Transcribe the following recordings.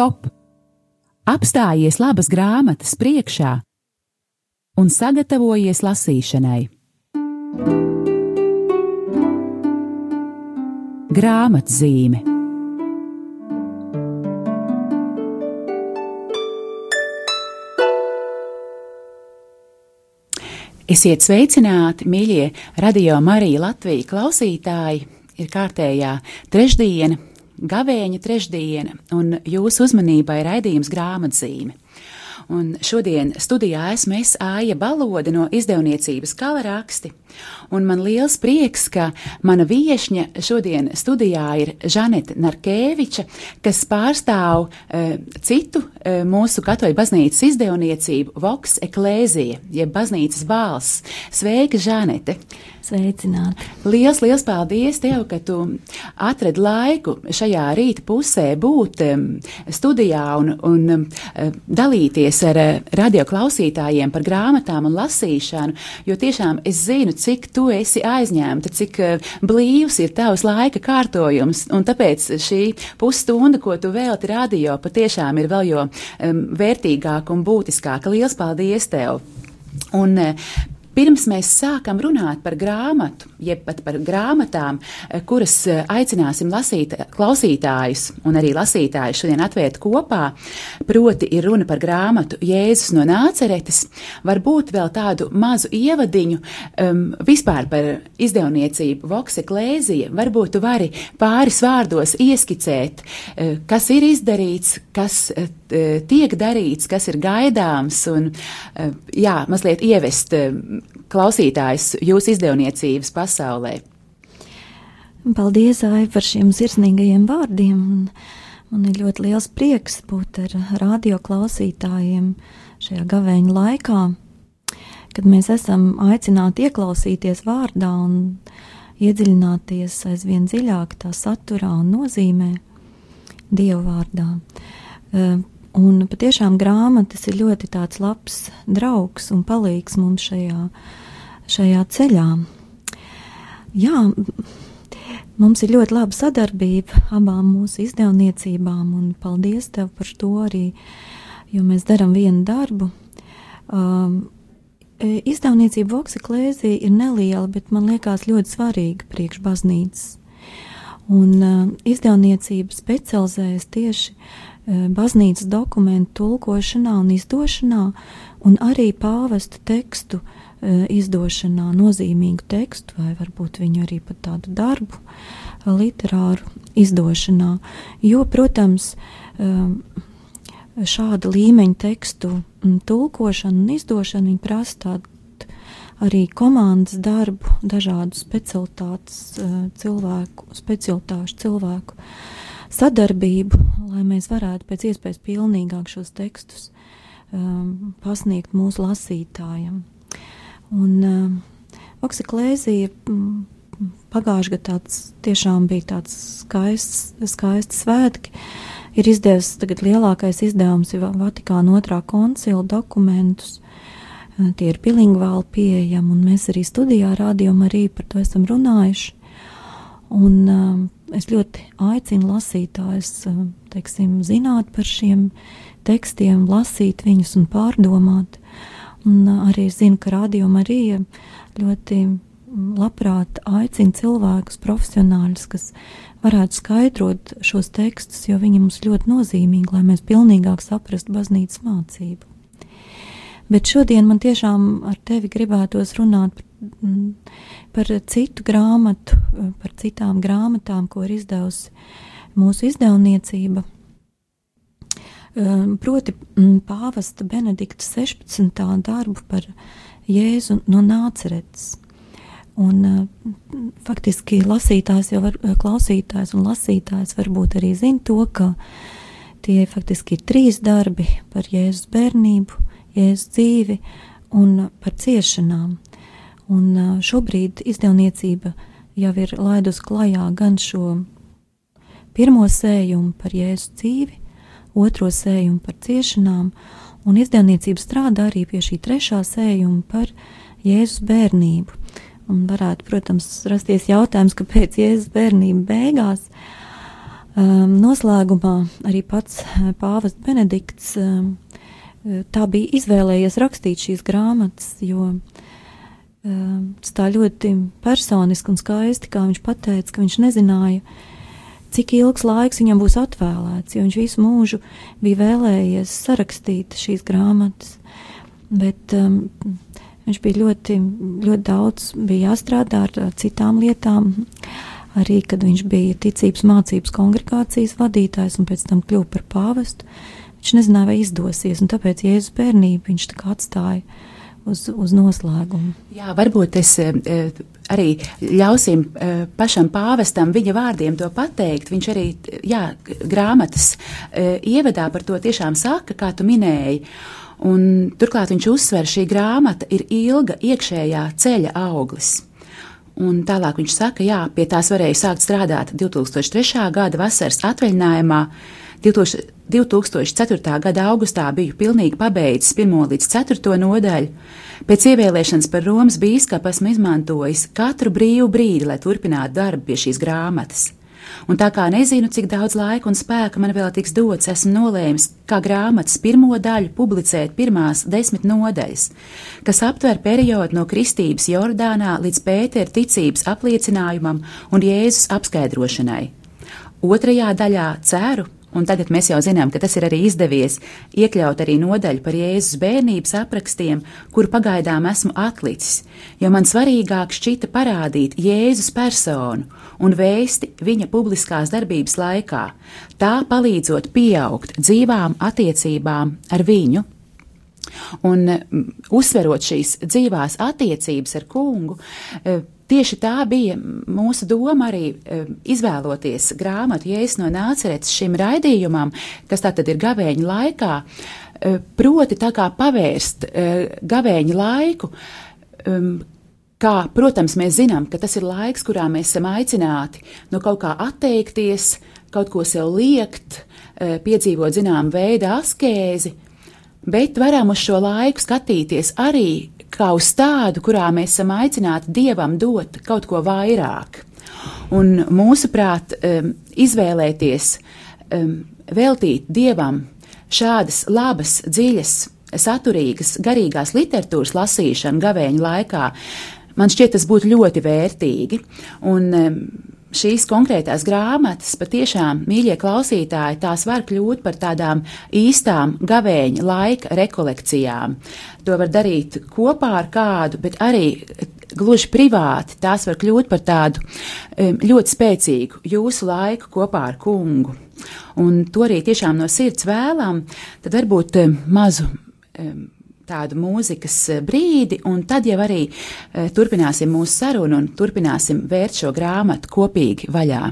stop! Apstājies labas grāmatas priekšā un sagatavojies lasīšanai. Grāmatzīme Esiet sveicināti, mīļie radio Marija Latvija klausītāji! Ir kārtējā trešdiena, gavēņa trešdiena, un jūsu uzmanībai raidījums grāmatzīme. Un šodien studijā esmu es Āja Balode no izdevniecības Kalaraksti, un man liels prieks, ka mana viešņa šodien studijā ir Žaneta Narkēviča, kas pārstāv uh, citu uh, mūsu katoļu baznīcas izdevniecību Voks Eklēzija, jeb baznīcas balss. Sveika, Žanete! Sveicināti! Liels, liels paldies tev, ka tu atradi laiku šajā rīta pusē būt um, studijā un, un um, dalīties ar uh, radioklausītājiem par grāmatām un lasīšanu, jo tiešām es zinu, cik tu esi aizņemta, cik uh, blīvs ir tavs laika kārtojums, un tāpēc šī pusstunda, ko tu velti radio, patiešām ir vēl jo um, vērtīgāka un būtiskāka. Liels paldies tev! Un, uh, Pirms mēs sākam runāt par grāmatu, jeb pat par grāmatām, eh, kuras eh, aicināsim lasīt, klausītājus un arī lasītājus šodien atvērt kopā, proti ir runa par grāmatu Jēzus no Nāceretes, varbūt vēl tādu mazu ievadiņu um, vispār par izdevniecību Vokse Klēzija, varbūt tu vari pāris vārdos ieskicēt, kas ir izdarīts, kas tiek darīts, kas ir gaidāms un, uh, jā, mazliet ievest klausītājs jūsu izdevniecības pasaulē. Paldies, Ai, par šiem sirsnīgajiem vārdiem. Man ir ļoti liels prieks būt ar radio klausītājiem šajā gavēņa laikā, kad mēs esam aicināti ieklausīties vārdā un iedziļināties aizvien dziļāk tā saturā un nozīmē Dieva vārdā. Un patiešām grāmatas ir ļoti tāds labs draugs un palīgs mums šajā, šajā ceļā. Jā, mums ir ļoti laba sadarbība abām mūsu izdevniecībām, un paldies tev par to arī, jo mēs darām vienu darbu. Um, izdevniecība Vokseklēzija ir neliela, bet man liekas ļoti svarīga priekš baznīcas. Un uh, izdevniecība specializējas tieši uh, baznīcas dokumentu tulkošanā un izdošanā, un arī pāvesta tekstu e, izdošanā, nozīmīgu tekstu, vai varbūt viņu arī pat tādu darbu, e, literāru izdošanā. Jo, protams, šāda līmeņa tekstu tulkošana un izdošana prasa tādu arī komandas darbu, dažādu specialitātes cilvēku, specialitāšu cilvēku sadarbību, lai mēs varētu pēc iespējas pilnīgāk šos tekstus um, pasniegt mūsu lasītājiem. Un um, Oksiklēzija um, pagājušajā gadā tāds tiešām bija tāds skaists, skaists svētki. Ir izdevies tagad lielākais izdevums ir Vatikāna otrā koncila dokumentus. Uh, tie ir bilingvāli pieejami, un mēs arī studijā rādījām arī par to esam runājuši. Un, um, es ļoti aicinu lasītājus, um, teiksim, zināt par šiem tekstiem, lasīt viņus un pārdomāt. Un uh, arī zinu, ka Radio Marija ļoti labprāt aicina cilvēkus, profesionāļus, kas varētu skaidrot šos tekstus, jo viņi mums ļoti nozīmīgi, lai mēs pilnīgāk saprastu baznīcas mācību. Bet šodien man tiešām ar tevi gribētos runāt par, mm, par citu grāmatu, par citām grāmatām, ko ir izdevusi mūsu izdevniecība. Ehm, proti, mm, pāvesta Benedikta 16. darbu par Jēzu no Nāceretes. Un, eh, faktiski lasītājs jau var, klausītājs un lasītājs varbūt arī zina to, ka tie faktiski ir trīs darbi par Jēzus bērnību, Jēzus dzīvi un par ciešanām. Un šobrīd izdevniecība jau ir laidusi klajā gan šo pirmo sējumu par Jēzus dzīvi, otro sējumu par ciešanām, un izdevniecība strādā arī pie šī trešā sējuma par Jēzus bērnību. Un varētu, protams, rasties jautājums, kāpēc Jēzus bērnība beigās. Um, noslēgumā arī pats Pāvests Benedikts um, tā bija izvēlējies rakstīt šīs grāmatas, jo um, tas tā ļoti personiski un skaisti, kā viņš pateica, ka viņš nezināja, cik ilgs laiks viņam būs atvēlēts, jo viņš visu mūžu bija vēlējies sarakstīt šīs grāmatas. Bet um, viņš bija ļoti, ļoti daudz, bija jāstrādā ar, citām lietām. Arī kad viņš bija ticības mācības kongregācijas vadītājs un pēc tam kļuva par pāvestu. Viņš nezināja, vai izdosies, un tāpēc Jēzus bērnību viņš tā kā atstāja uz, uz noslēgumu. Jā, varbūt es eh, arī ļausim eh, pašam pāvestam viņa vārdiem to pateikt. Viņš arī, jā, grāmatas eh, ievadā par to tiešām saka, kā tu minēji. Un turklāt viņš uzsver, šī grāmata ir ilga iekšējā ceļa auglis. Un tālāk viņš saka, jā, pie tās varēja sākt strādāt 2003. gada vasaras atvaļinājumā. 2004. gada augustā biju pilnīgi pabeidzis 1 līdz 4 nodaļu. Pēc ievēlēšanas par Romas bīskapu esmu izmantojis katru brīvu brīdi, lai turpinātu darbu pie šīs grāmatas. Un tā kā nezinu, cik daudz laika un spēka man vēl tiks dots, esmu nolēmis, kā grāmatas pirmo daļu publicēt pirmās desmit nodaļas, kas aptver periodu no kristības Jordānā līdz Pētera ticības apliecinājumam un Jēzus apskaidrošanai. Otrajā daļā ceru, Un tagad mēs jau zinām, ka tas ir arī izdevies iekļaut arī nodaļu par Jēzus bērnības aprakstiem, kuru pagaidām esmu atlicis, jo man svarīgāk šķita parādīt Jēzus personu un vēsti viņa publiskās darbības laikā, tā palīdzot pieaugt dzīvām attiecībām ar viņu. Un mm, uzsverot šīs dzīvās attiecības ar kungu, eh, Tieši tā bija mūsu doma arī e, izvēloties grāmatu Jēzus no nāceretes šim raidījumam, kas tātad ir gavēņa laikā, e, proti tā kā pavērst e, gavēņa laiku. Kā, protams, mēs zinām, ka tas ir laiks, kurā mēs esam aicināti no kaut kā atteikties, kaut ko sev liekt, piedzīvot zinām veidu askēzi, bet varam uz šo laiku skatīties arī kā uz tādu, kurā mēs esam aicināti Dievam dot kaut ko vairāk. Un mūsuprāt, um, izvēlēties um, veltīt Dievam šādas labas, dziļas, saturīgas, garīgās literatūras lasīšanu gavēņa laikā, man šķiet, tas būtu ļoti vērtīgi. Un, um, šīs konkrētās grāmatas, patiešām, mīļie klausītāji, tās var kļūt par tādām īstām gavēņa laika rekolekcijām. To var darīt kopā ar kādu, bet arī gluži privāti tās var kļūt par tādu ļoti spēcīgu jūsu laiku kopā ar kungu. Un to arī tiešām no sirds vēlam, tad varbūt mazu tādu mūzikas eh, brīdi, un tad jau arī e, turpināsim mūsu sarunu un turpināsim vērt šo grāmatu kopīgi vaļā.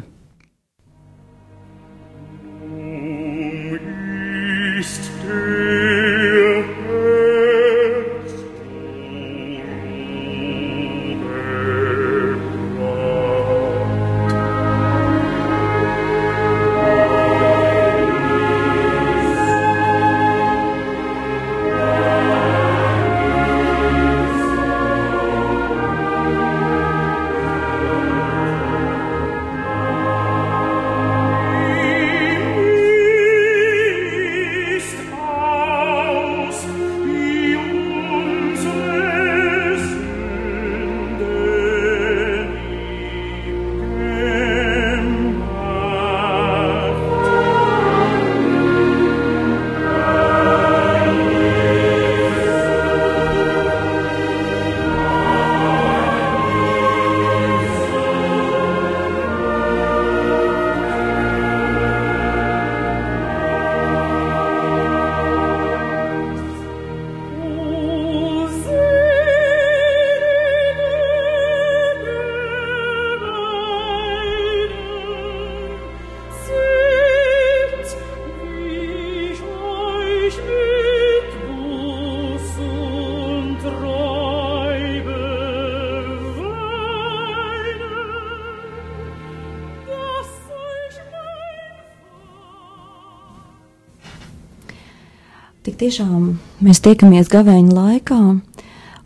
Tiešām mēs tiekamies gavēņa laikā,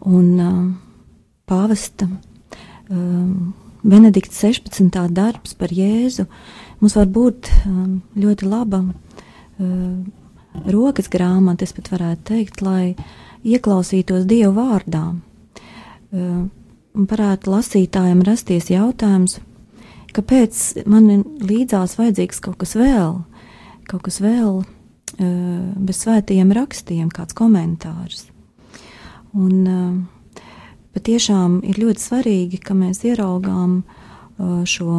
un uh, pāvesta um, Benedikts 16. darbs par Jēzu mums var būt um, ļoti laba uh, rokas grāmata, es pat varētu teikt, lai ieklausītos Dievu vārdā. Uh, varētu lasītājiem rasties jautājums, kāpēc man līdzās vajadzīgs kaut kas vēl, kaut kas vēl bez svētajiem rakstiem, kāds komentārs. Un, uh, patiešām ir ļoti svarīgi, ka mēs ieraugām uh, šo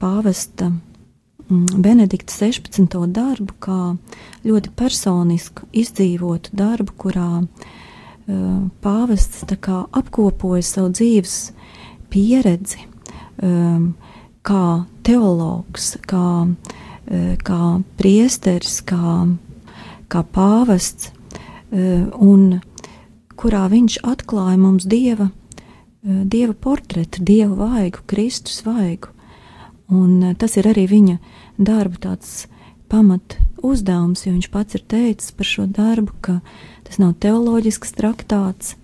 pāvesta mm, Benedikta 16. darbu kā ļoti personisku, izdzīvotu darbu, kurā pāvests apkopoja savu dzīves pieredzi, kā teologs, kā, uh, kā priesteris, kā, kā pāvests. Un kurā viņš atklāja mums dieva, eh, dieva portretu, dievu vaigu, Kristus vaigu. Un eh, tas ir arī viņa darba tāds pamat uzdevums, jo viņš pats ir teicis par šo darbu, ka tas nav teoloģisks traktāts,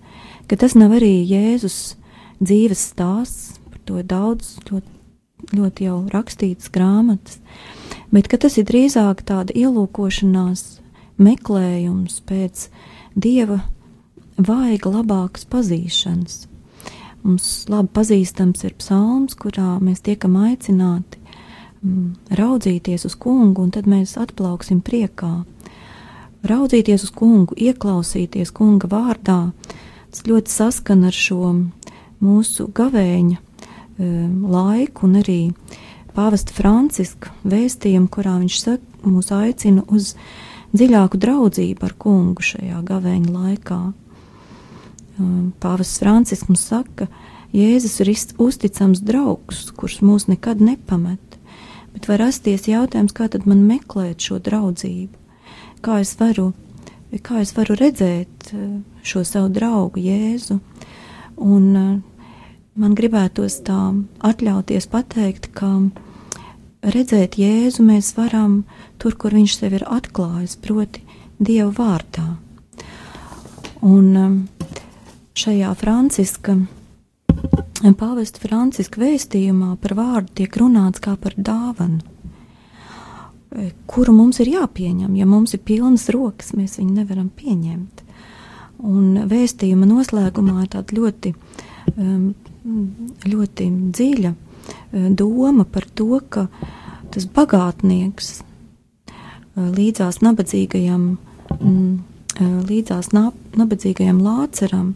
ka tas nav arī Jēzus dzīves stāsts, par to ir daudz ļoti, ļoti jau rakstītas grāmatas, bet tas ir drīzāk tāda ielūkošanās meklējums pēc Dieva vajag labākas pazīšanas. Mums labi pazīstams ir psalms, kurā mēs tiekam aicināti mm, raudzīties uz kungu, un tad mēs atplauksim priekā. Raudzīties uz kungu, ieklausīties kunga vārdā, tas ļoti saskan ar šo mūsu gavēņa laiku un arī pāvesta Franciska vēstījumu, kurā viņš saka, mūs aicina uz dziļāku draudzību ar kungu šajā gavēņa laikā. Pāvests Francisks mums saka, Jēzus ir uzticams draugs, kurš mūs nekad nepamet. Bet var rasties jautājums, kā tad man meklēt šo draudzību? Kā es varu, kā es varu redzēt šo savu draugu Jēzu? Un man gribētos tā atļauties pateikt, ka redzēt Jēzu mēs varam tur, kur viņš sev ir atklājis, proti Dieva vārdā. Un šajā Franciska, pāvesta Franciska vēstījumā par vārdu tiek runāts kā par dāvanu, e, kuru mums ir jāpieņem. Ja mums ir pilnas rokas, mēs viņu nevaram pieņemt. Un vēstījuma noslēgumā ir tāda ļoti, ļoti dziļa e, doma par to, ka tas bagātnieks e, līdzās nabadzīgajam, līdzās nabadzīgajam lāceram,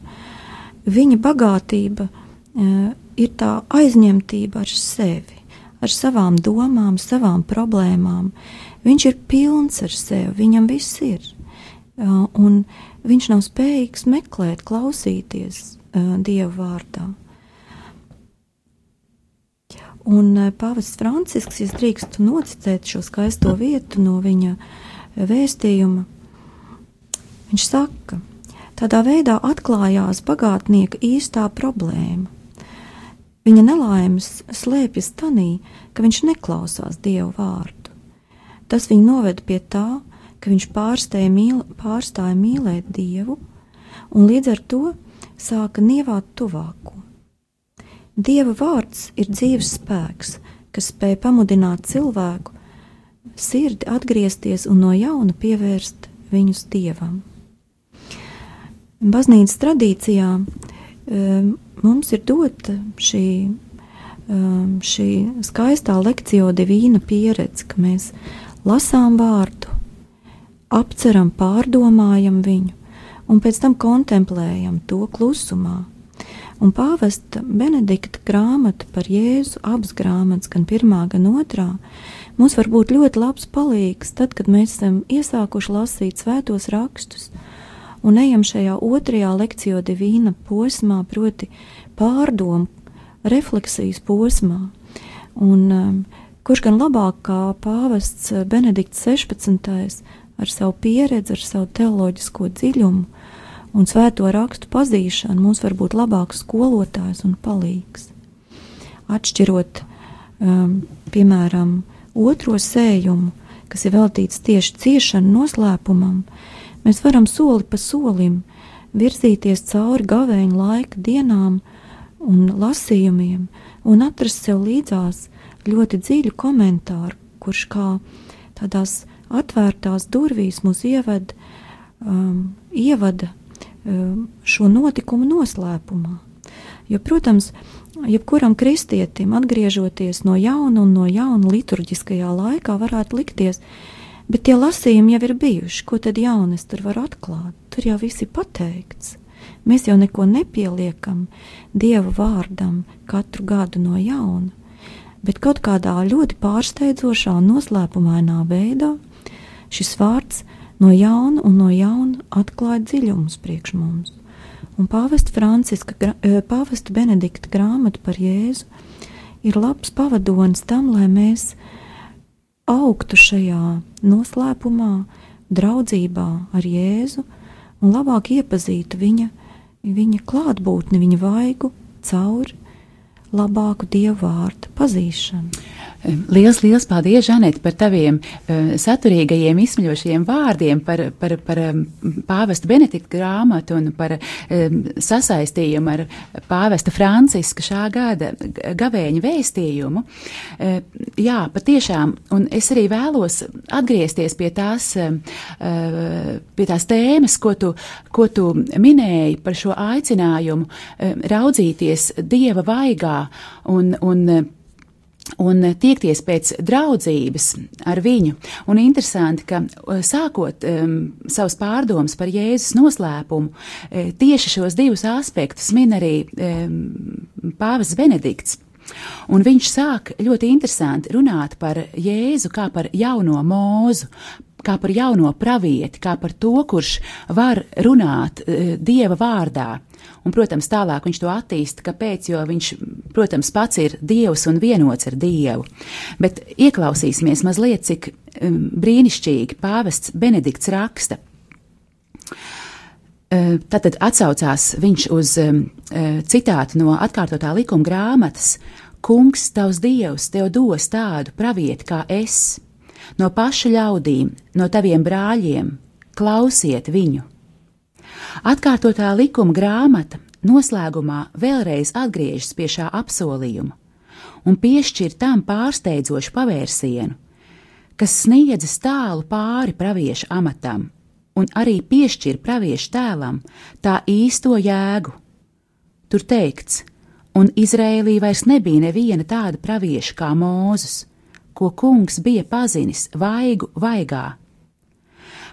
viņa bagātība ir tā aizņemtība ar sevi, ar savām domām, savām problēmām. Viņš ir pilns ar sevi, viņam viss ir. Un viņš nav spējīgs meklēt, klausīties Dieva vārdā. Un uh, Pāvests Francisks, ja drīkstu nocitēt šo skaisto vietu no viņa vēstījuma, viņš saka, ka Tādā veidā atklājās bagātnieka īstā problēma. Viņa nelaimes slēpjas tanī, ka viņš neklausās Dievu vārdu. Tas viņu noved pie tā, ka viņš mīl, pārstāja mīlēt Dievu un līdz ar to sāka nievāt tuvāko. Dieva vārds ir dzīves spēks, kas spēj pamudināt cilvēku sirdi atgriezties un no jauna pievērst viņus Dievam. Baznīcas tradīcijā um, mums ir dota šī, um, šī skaistā lekcija divīna pieredze, ka mēs lasām vārdu, apceram, pārdomājam viņu un pēc tam kontemplējam to klusumā. Un pāvesta Benedikta grāmata par Jēzu, abas grāmatas, gan pirmā, gan otrā, mums var būt ļoti labs palīgs tad, kad mēs esam iesākuši lasīt svētos rakstus un ejam šajā otrajā lekcijā divīna posmā, proti pārdomu, refleksijas posmā. Un, um, kurš gan labāk kā pāvests Benedikts 16. ar savu pieredzi, ar savu teoloģisko dziļumu un svēto rakstu pazīšanu mums var būt labāks skolotājs un palīgs. Atšķirot, um, piemēram, otro sējumu, kas ir veltīts tieši ciešanu noslēpumam, Mēs varam soli pa solim virzīties cauri gavēņa laika dienām un lasījumiem, un atrast sev līdzās ļoti dziļu komentāru, kurš kā tādās atvērtās durvīs mūs ieved, um, ievada šo notikumu noslēpumā. Jo, protams, jebkuram kristietim atgriežoties no jauna un no jauna liturģiskajā laikā, varētu likties, bet tie lasījumi jau ir bijuši. Ko tad jaunas tur var atklāt? Tur jau viss ir pateikts. Mēs jau neko nepieliekam Dieva vārdam katru gadu no jauna, bet kaut kādā ļoti pārsteidzošā un noslēpumainā veidā šis vārds no jauna un no jauna atklāja dziļumus priekš mums. Un pāvesta Franciska, e, pāvesta Benedikta grāmata par Jēzu ir labs pavadonis tam, lai mēs augtu šajā noslēpumā, draudzībā ar Jēzu un labāk iepazītu viņa, viņa klātbūtni, viņa vaigu caur labāku dievu vārdu pazīšanu. Liels, liels paldies, Žanet, par taviem uh, saturīgajiem, izsmeļošajiem vārdiem, par, par, par um, pāvesta Benedikta grāmatu un par um, sasaistījumu ar pāvesta Franciska šā gada gavēņa vēstījumu. Uh, jā, patiešām, un es arī vēlos atgriezties pie tās, uh, pie tās tēmas, ko tu, ko tu minēji par šo aicinājumu raudzīties Dieva vaigā un, un un tiekties pēc draudzības ar viņu. Un interesanti, ka uh, sākot um, savus pārdomas par Jēzus noslēpumu, uh, tieši šos divus aspektus min arī um, Pāvis Benedikts. Un viņš sāk ļoti interesanti runāt par Jēzu kā par jauno mūzu, kā par jauno pravieti, kā par to, kurš var runāt uh, Dieva vārdā. Un, protams, tālāk viņš to attīsta, kāpēc, jo viņš, protams, pats ir Dievs un vienots ar Dievu. Bet ieklausīsimies mazliet, cik um, brīnišķīgi pāvests Benedikts raksta. Uh, Tātad atsaucās viņš uz uh, citātu no atkārtotā likuma grāmatas: Kungs, tavs dievs, tev dos tādu pravieti kā es, no pašu ļaudīm, no taviem brāļiem, klausiet viņu! Atkārtotā likuma grāmata noslēgumā vēlreiz atgriežas pie šā apsolījuma un piešķir tam pārsteidzošu pavērsienu, kas sniedzas tālu pāri pravieša amatam un arī piešķir pravieša tēlam tā īsto jēgu. Tur teikts, un Izrēlī vairs nebija neviena tāda pravieša kā Mūzus, ko kungs bija pazinis vaigu vaigā.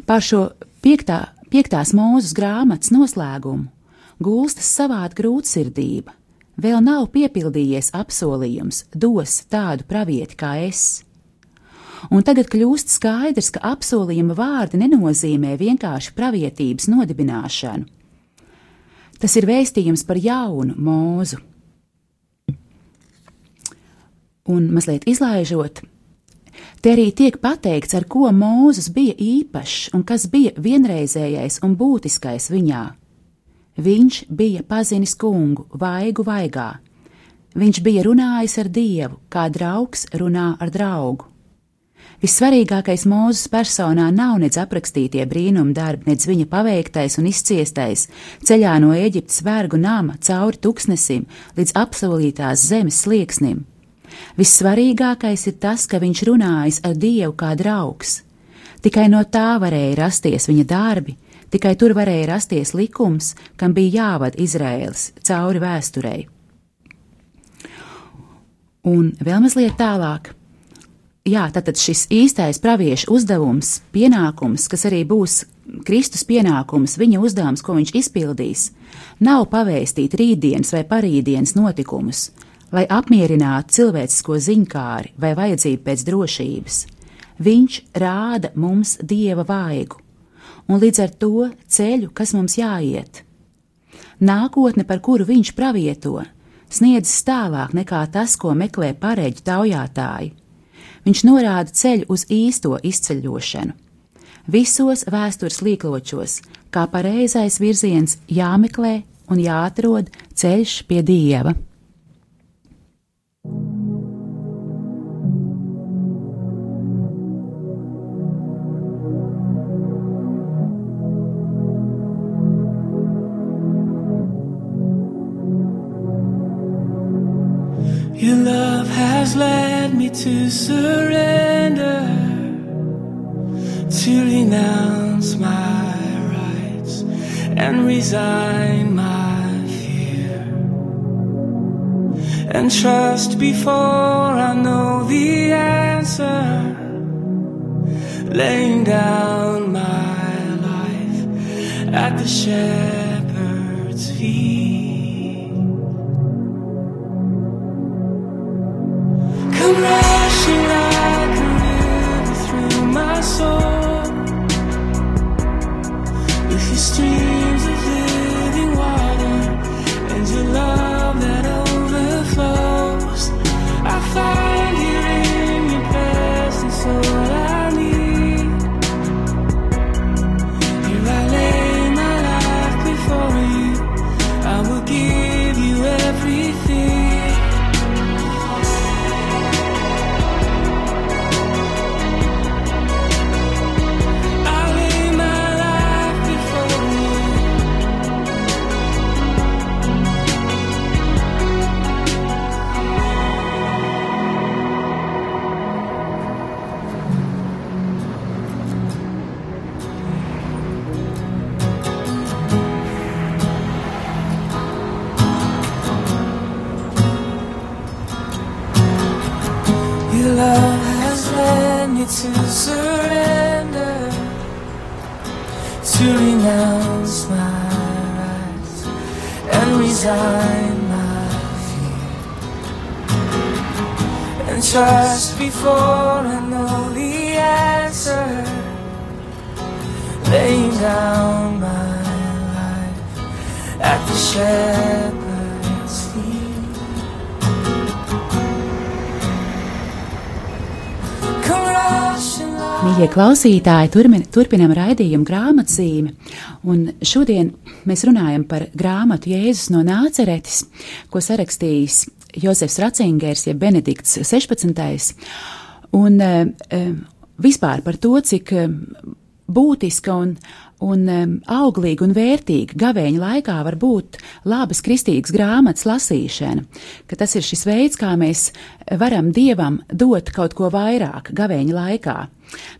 Par šo piektā Piektās mūzes grāmatas noslēgumu gulstas savāda grūtsirdība, vēl nav piepildījies apsolījums, dos tādu pravieti kā es. Un tagad kļūst skaidrs, ka apsolījuma vārdi nenozīmē vienkārši pravietības nodibināšanu. Tas ir vēstījums par jaunu mūzu. Un mazliet izlaižot, Te arī tiek pateikts, ar ko Mūzes bija īpašs un kas bija vienreizējais un būtiskais viņā. Viņš bija pazinis kungu vaigu vaigā. Viņš bija runājis ar Dievu, kā draugs runā ar draugu. Vissvarīgākais mūzes personā nav nedz aprakstītie brīnuma darbi, nedz viņa paveiktais un izciestais ceļā no Eģiptes vergu nama cauri tuksnesim līdz apsolītās zemes slieksnim. Vissvarīgākais ir tas, ka viņš runājas ar Dievu kā draugs. Tikai no tā varēja rasties viņa darbi, tikai tur varēja rasties likums, kam bija jāvada Izraēls cauri vēsturei. Un vēl mazliet tālāk. Jā, tātad šis īstais pravieša uzdevums, pienākums, kas arī būs Kristus pienākums, viņa uzdevums, ko viņš izpildīs, nav pavēstīt rītdienas vai parītdienas notikumus, lai apmierinātu cilvēcisko ziņkāri vai vajadzību pēc drošības. Viņš rāda mums dieva vaigu, un līdz ar to ceļu, kas mums jāiet. Nākotne, par kuru viņš pravieto, sniedzas tālāk nekā tas, ko meklē pareģu taujātāji. Viņš norāda ceļu uz īsto izceļošanu. Visos vēstures līkločos, kā pareizais virziens jāmeklē un jāatrod ceļš pie dieva. Led me to surrender, to renounce my rights and resign my fear, and trust before I know the answer, laying down my life at the shepherd's feet. At the shepherd's feet. Mīļie klausītāji, turmin, turpinam raidījumu grāmatzīmi, un šodien mēs runājam par grāmatu Jēzus no Nāceretes, ko sarakstījis Jozefs Racingers, jeb Benedikts 16. Un eh, eh, vispār par to, cik eh, būtiska un, un um, auglīga un vērtīga gavēņa laikā var būt labas kristīgas grāmatas lasīšana, ka tas ir šis veids, kā mēs varam Dievam dot kaut ko vairāk gavēņa laikā.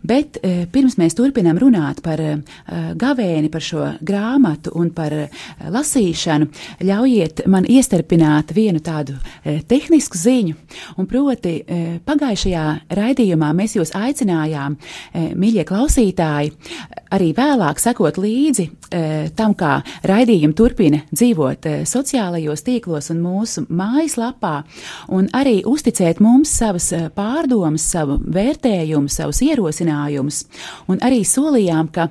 Bet eh, pirms mēs turpinām runāt par eh, gavēni, par šo grāmatu un par eh, lasīšanu, ļaujiet man iestarpināt vienu tādu eh, tehnisku ziņu. Un proti, pagājušajā raidījumā mēs jūs aicinājām, mīļie klausītāji, arī vēlāk sekot līdzi eh, tam, kā raidījumi turpina dzīvot eh, sociālajos tīklos un mūsu mājaslapā, un arī uzticēt mums savas eh, pārdomas, savu vērtējumu, savus ierosinājumus, un arī solījām, ka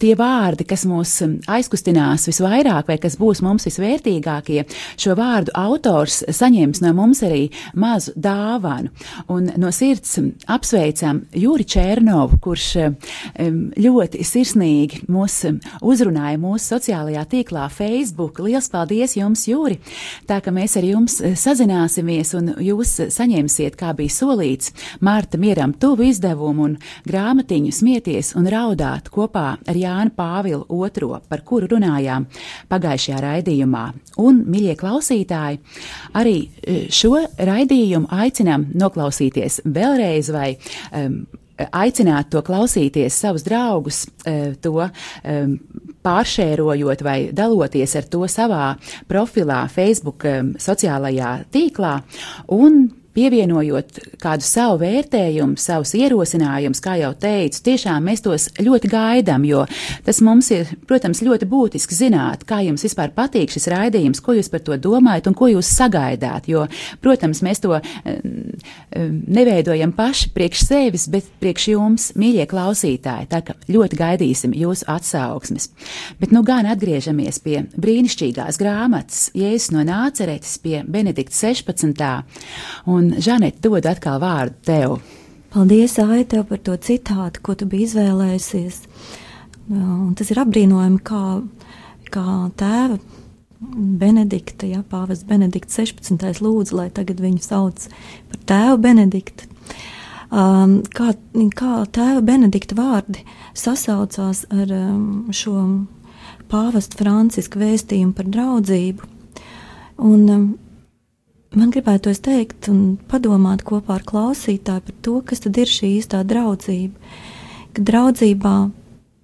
tie vārdi, kas mūs aizkustinās visvairāk vai kas būs mums visvērtīgākie, šo vārdu autors saņems no mums arī mazu dāvanu. Un no sirds apsveicam Jūri Čērnovu, kurš ļoti sirsnīgi mūs uzrunāja mūsu sociālajā tīklā Facebook. Liels paldies jums, Jūri! Tā ka mēs ar jums sazināsimies un jūs saņemsiet, kā bija solīts, Mārta mieram tuvu izdevumu un grāmatiņu smieties un raudāt kopā ar Jānu Pāvilu II, par kuru runājām pagājušajā raidījumā. Un, mīļie klausītāji, arī eh, šo raidījumu aicinām noklausīties vēlreiz vai um, aicināt to klausīties savus draugus, eh, to um, pāršērojot vai daloties ar to savā profilā, Facebook um, sociālajā tīklā. Un pievienojot kādu savu vērtējumu, savus ierosinājumus, kā jau teicu, tiešām mēs tos ļoti gaidām, jo tas mums ir, protams, ļoti būtiski zināt, kā jums vispār patīk šis raidījums, ko jūs par to domājat un ko jūs sagaidāt, jo, protams, mēs to um, neveidojam paši priekš sevis, bet priekš jums, mīļie klausītāji, tā ka ļoti gaidīsim jūsu atsauksmes. Bet nu gan atgriežamies pie brīnišķīgās grāmatas Jēzus no Nāceretes pie Benedikta 16. Un, Žanet, dod atkal vārdu tev. Paldies, Ai, tev par to citātu, ko tu biji izvēlējusies. Un tas ir apbrīnojami, kā, kā tēva Benedikta, ja pāvests Benedikts 16. lūdzu, lai tagad viņu sauc par tēvu Benediktu. Um, kā, kā tēva Benedikta vārdi sasaucās ar um, šo pāvesta Franciska vēstījumu par draudzību. Un, um, man gribētos teikt un padomāt kopā ar klausītāju par to, kas tad ir šī īstā draudzība. Ka draudzībā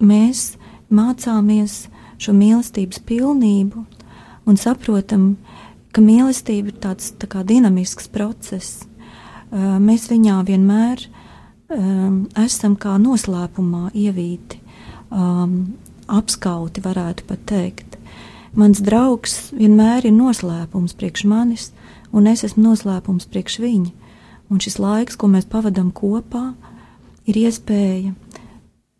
mēs mācāmies šo mīlestības pilnību un saprotam, ka mīlestība ir tāds tā kā dinamisks process. Mēs viņā vienmēr esam kā noslēpumā ievīti, apskauti, varētu pat teikt. Mans draugs vienmēr ir noslēpums priekš manis, un es esmu noslēpums priekš viņa. Un šis laiks, ko mēs pavadām kopā, ir iespēja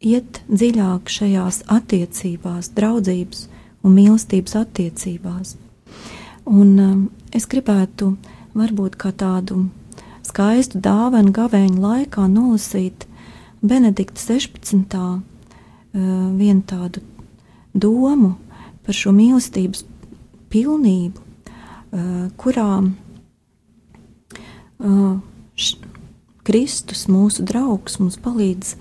iet dziļāk šajās attiecībās, draudzības un mīlestības attiecībās. Un um, es gribētu varbūt kā tādu skaistu dāvanu gavēņu laikā nolasīt Benedikta 16. Uh, vienu tādu domu par šo mīlestības pilnību, uh, kurā uh, š, Kristus, mūsu draugs, mums palīdz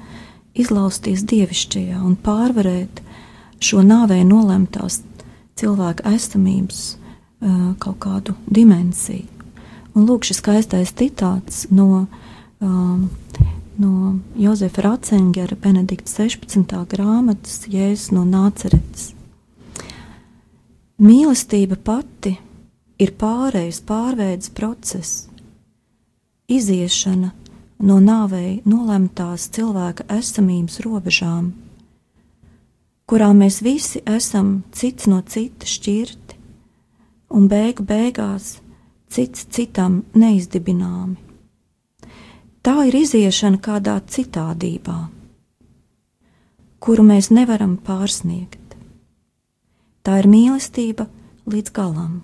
izlausties dievišķajā un pārvarēt šo nāvē nolemtās cilvēka esamības uh, kaut kādu dimensiju. Un lūk, šis skaistais citāts no, um, no Jozefa Ratzengera, Benedikta 16. grāmatas Jēzus no Nāceretes. Mīlestība pati ir pārējais pārveids process, iziešana no nāvei nolemtās cilvēka esamības robežām, kurā mēs visi esam cits no cita šķirti, un beigu beigās cits citam neizdibināmi. Tā ir iziešana kādā citādībā, kuru mēs nevaram pārsniegt. Tā ir mīlestība līdz galam,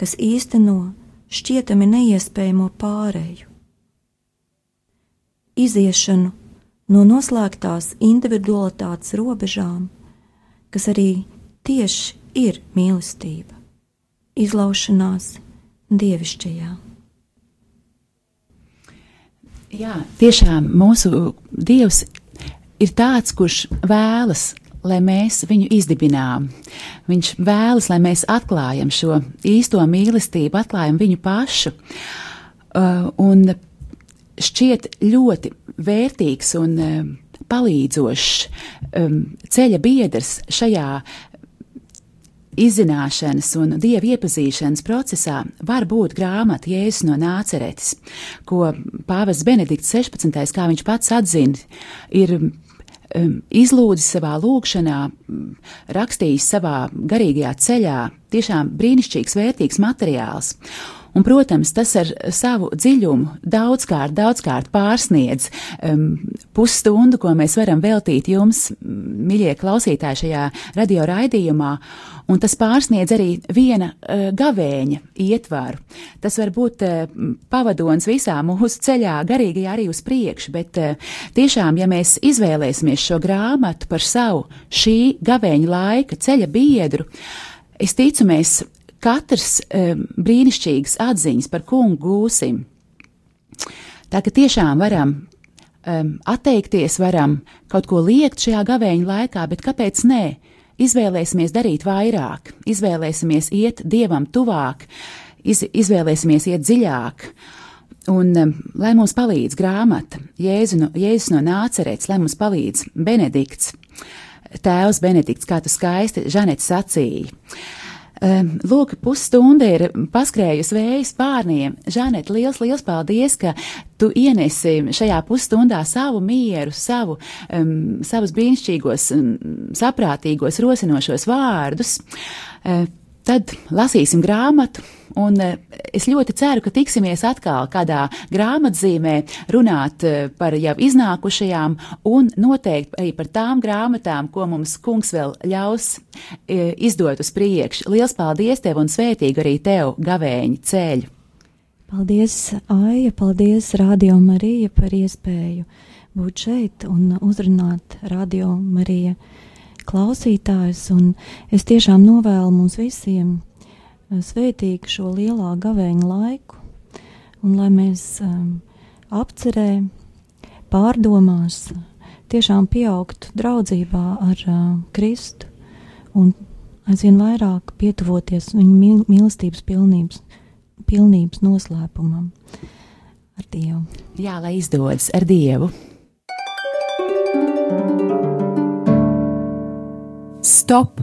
kas īsteno šķietami neiespējamo pārēju iziešanu no noslēgtās individualitātes robežām, kas arī tieši ir mīlestība, izlaušanās dievišķajā. Jā, tiešām mūsu Dievs ir tāds, kurš vēlas, lai mēs viņu izdibinām. Viņš vēlas, lai mēs atklājam šo īsto mīlestību, atklājam viņu pašu. Uh, un šķiet ļoti vērtīgs un um, palīdzošs um, ceļa biedrs šajā izzināšanas un dievu iepazīšanas procesā var būt grāmata Jēzus no Nāceretes, ko Pāvests Benedikts 16. kā viņš pats atzina, ir izlūdzis savā lūgšanā, rakstījis savā garīgajā ceļā, tiešām brīnišķīgs, vērtīgs materiāls. Un, protams, tas ar savu dziļumu daudzkārt, daudzkārt pārsniedz um, pusstundu, ko mēs varam veltīt jums, mīļie klausītāji, šajā radio raidījumā. Un tas pārsniedz arī viena uh, gavēņa ietvaru. Tas var būt uh, pavadonis visā mūsu ceļā, garīgajā arī uz priekšu, bet uh, tiešām, ja mēs izvēlēsimies šo grāmatu par savu šī gavēņa laika ceļa biedru, Es ticu, mēs katrs brīnišķīgas atziņas par kungu gūsim. Tā ka tiešām varam atteikties, varam kaut ko liekt šajā gavēņa laikā, bet kāpēc nē? Izvēlēsimies darīt vairāk, izvēlēsimies iet dievam tuvāk, iz, izvēlēsimies iet dziļāk. Un, lai mums palīdz grāmata, Jēzu no, Jēzus no nācerēts, lai mums palīdz Benedikts, tēvs Benedikts, kā tu skaisti Žanets sacīja. Lūk, pusstunda ir paskrējusi vējas pārniem. Žanet, liels, liels paldies, ka tu ienesi šajā pusstundā savu mieru, savu, um, savus brīnišķīgos, um, saprātīgos, rosinošos vārdus. Uh, tad lasīsim grāmatu, un eh, es ļoti ceru, ka tiksimies atkal kādā grāmatzīmē runāt eh, par jau iznākušajām un noteikti arī par tām grāmatām, ko mums kungs vēl ļaus eh, izdot uz priekšu. Liels paldies tev un svētīgi arī tev, gavēņi ceļu! Paldies, Aija, paldies Radio Marija par iespēju būt šeit un uzrunāt Radio Marija klausītājus. Es tiešām novēlu mums visiem eh, svētīgu šo lielā gavēņa laiku, un lai mēs um, apcerē, pārdomās, tiešām pieaugtu draudzībā ar uh, Kristu un aizvien vairāk pietuvoties viņa mīlestības pilnības pilnības noslēpumam ar Dievu. Jā, lai izdodas ar Dievu. Stop!